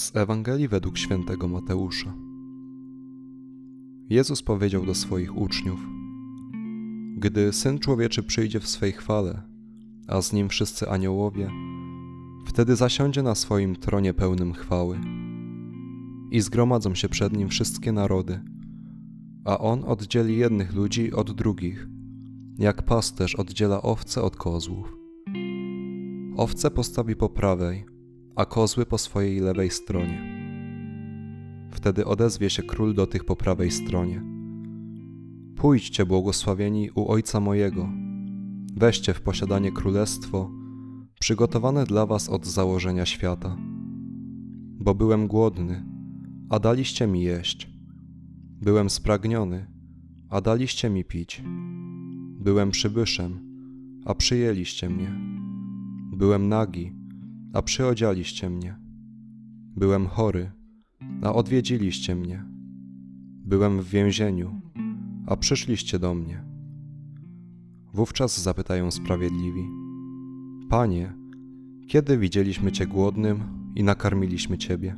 Z Ewangelii według świętego Mateusza. Jezus powiedział do swoich uczniów: Gdy syn człowieczy przyjdzie w swej chwale, a z nim wszyscy aniołowie, wtedy zasiądzie na swoim tronie pełnym chwały. I zgromadzą się przed nim wszystkie narody, a on oddzieli jednych ludzi od drugich, jak pasterz oddziela owce od kozłów. Owce postawi po prawej, a kozły po swojej lewej stronie. Wtedy odezwie się król do tych po prawej stronie. Pójdźcie, błogosławieni, u Ojca mojego. Weźcie w posiadanie królestwo, przygotowane dla was od założenia świata. Bo byłem głodny, a daliście mi jeść. Byłem spragniony, a daliście mi pić. Byłem przybyszem, a przyjęliście mnie. Byłem nagi, a przyodzialiście mnie. Byłem chory, a odwiedziliście mnie. Byłem w więzieniu, a przyszliście do mnie. Wówczas zapytają sprawiedliwi: Panie, kiedy widzieliśmy Cię głodnym i nakarmiliśmy Ciebie,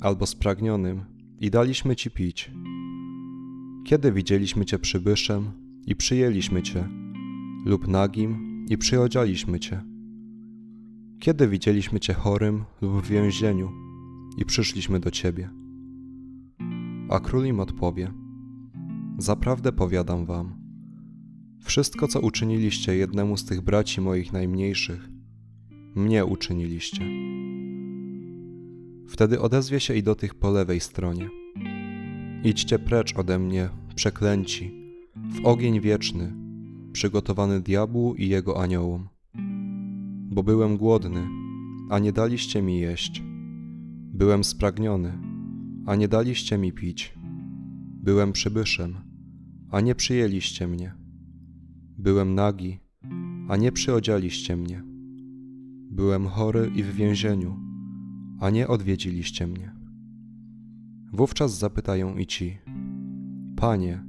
albo spragnionym i daliśmy Ci pić? Kiedy widzieliśmy Cię przybyszem i przyjęliśmy Cię, lub nagim i przyodzialiśmy Cię? Kiedy widzieliśmy Cię chorym lub w więzieniu i przyszliśmy do Ciebie? A król im odpowie: Zaprawdę powiadam Wam, wszystko co uczyniliście jednemu z tych braci moich najmniejszych, mnie uczyniliście. Wtedy odezwie się i do tych po lewej stronie. Idźcie precz ode mnie, przeklęci, w ogień wieczny, przygotowany diabłu i jego aniołom bo byłem głodny, a nie daliście mi jeść. Byłem spragniony, a nie daliście mi pić. Byłem przybyszem, a nie przyjęliście mnie. Byłem nagi, a nie przyodzialiście mnie. Byłem chory i w więzieniu, a nie odwiedziliście mnie. Wówczas zapytają i ci: Panie,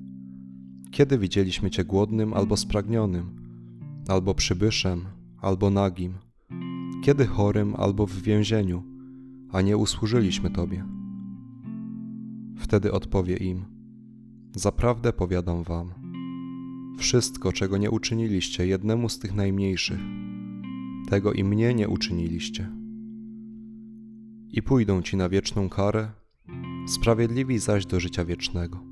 kiedy widzieliśmy Cię głodnym albo spragnionym, albo przybyszem, albo nagim, kiedy chorym albo w więzieniu, a nie usłużyliśmy Tobie. Wtedy odpowie im: Zaprawdę powiadam Wam, wszystko, czego nie uczyniliście jednemu z tych najmniejszych, tego i mnie nie uczyniliście. I pójdą ci na wieczną karę, sprawiedliwi zaś do życia wiecznego.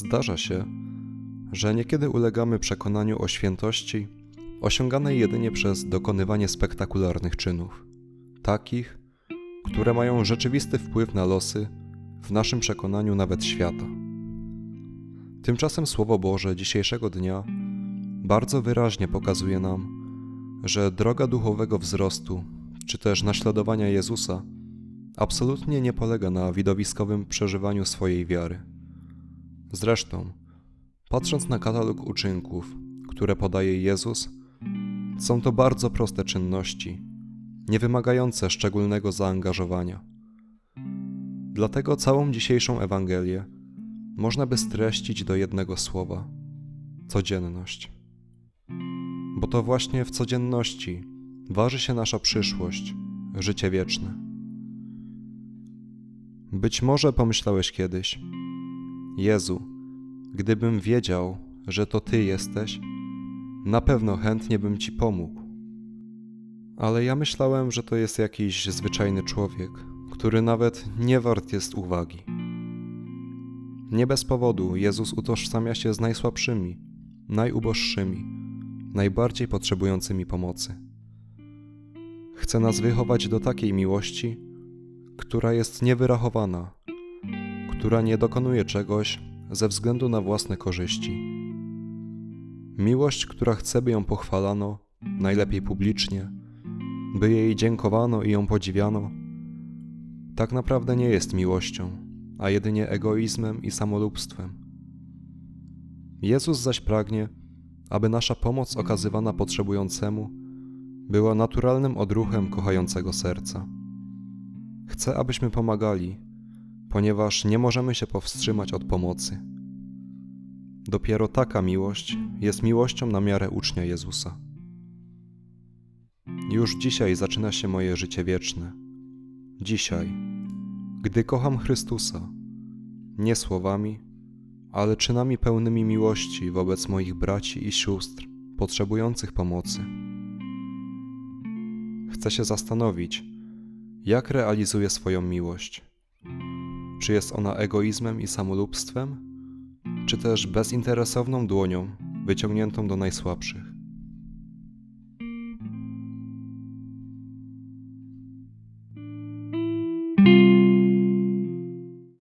Zdarza się, że niekiedy ulegamy przekonaniu o świętości osiąganej jedynie przez dokonywanie spektakularnych czynów, takich, które mają rzeczywisty wpływ na losy, w naszym przekonaniu nawet świata. Tymczasem Słowo Boże dzisiejszego dnia bardzo wyraźnie pokazuje nam, że droga duchowego wzrostu, czy też naśladowania Jezusa, absolutnie nie polega na widowiskowym przeżywaniu swojej wiary Zresztą, patrząc na katalog uczynków, które podaje Jezus, są to bardzo proste czynności, nie wymagające szczególnego zaangażowania. Dlatego całą dzisiejszą Ewangelię można by streścić do jednego słowa codzienność. Bo to właśnie w codzienności waży się nasza przyszłość, życie wieczne. Być może pomyślałeś kiedyś, Jezu, gdybym wiedział, że to Ty jesteś, na pewno chętnie bym Ci pomógł. Ale ja myślałem, że to jest jakiś zwyczajny człowiek, który nawet nie wart jest uwagi. Nie bez powodu Jezus utożsamia się z najsłabszymi, najuboższymi, najbardziej potrzebującymi pomocy. Chce nas wychować do takiej miłości, która jest niewyrachowana, która nie dokonuje czegoś ze względu na własne korzyści. Miłość, która chce, by ją pochwalano, najlepiej publicznie, by jej dziękowano i ją podziwiano, tak naprawdę nie jest miłością, a jedynie egoizmem i samolubstwem. Jezus zaś pragnie, aby nasza pomoc okazywana potrzebującemu była naturalnym odruchem kochającego serca. Chce, abyśmy pomagali, ponieważ nie możemy się powstrzymać od pomocy. Dopiero taka miłość jest miłością na miarę ucznia Jezusa. Już dzisiaj zaczyna się moje życie wieczne. Dzisiaj, gdy kocham Chrystusa, nie słowami, ale czynami pełnymi miłości wobec moich braci i sióstr potrzebujących pomocy. Chcę się zastanowić, jak realizuję swoją miłość. Czy jest ona egoizmem i samolubstwem, czy też bezinteresowną dłonią wyciągniętą do najsłabszych?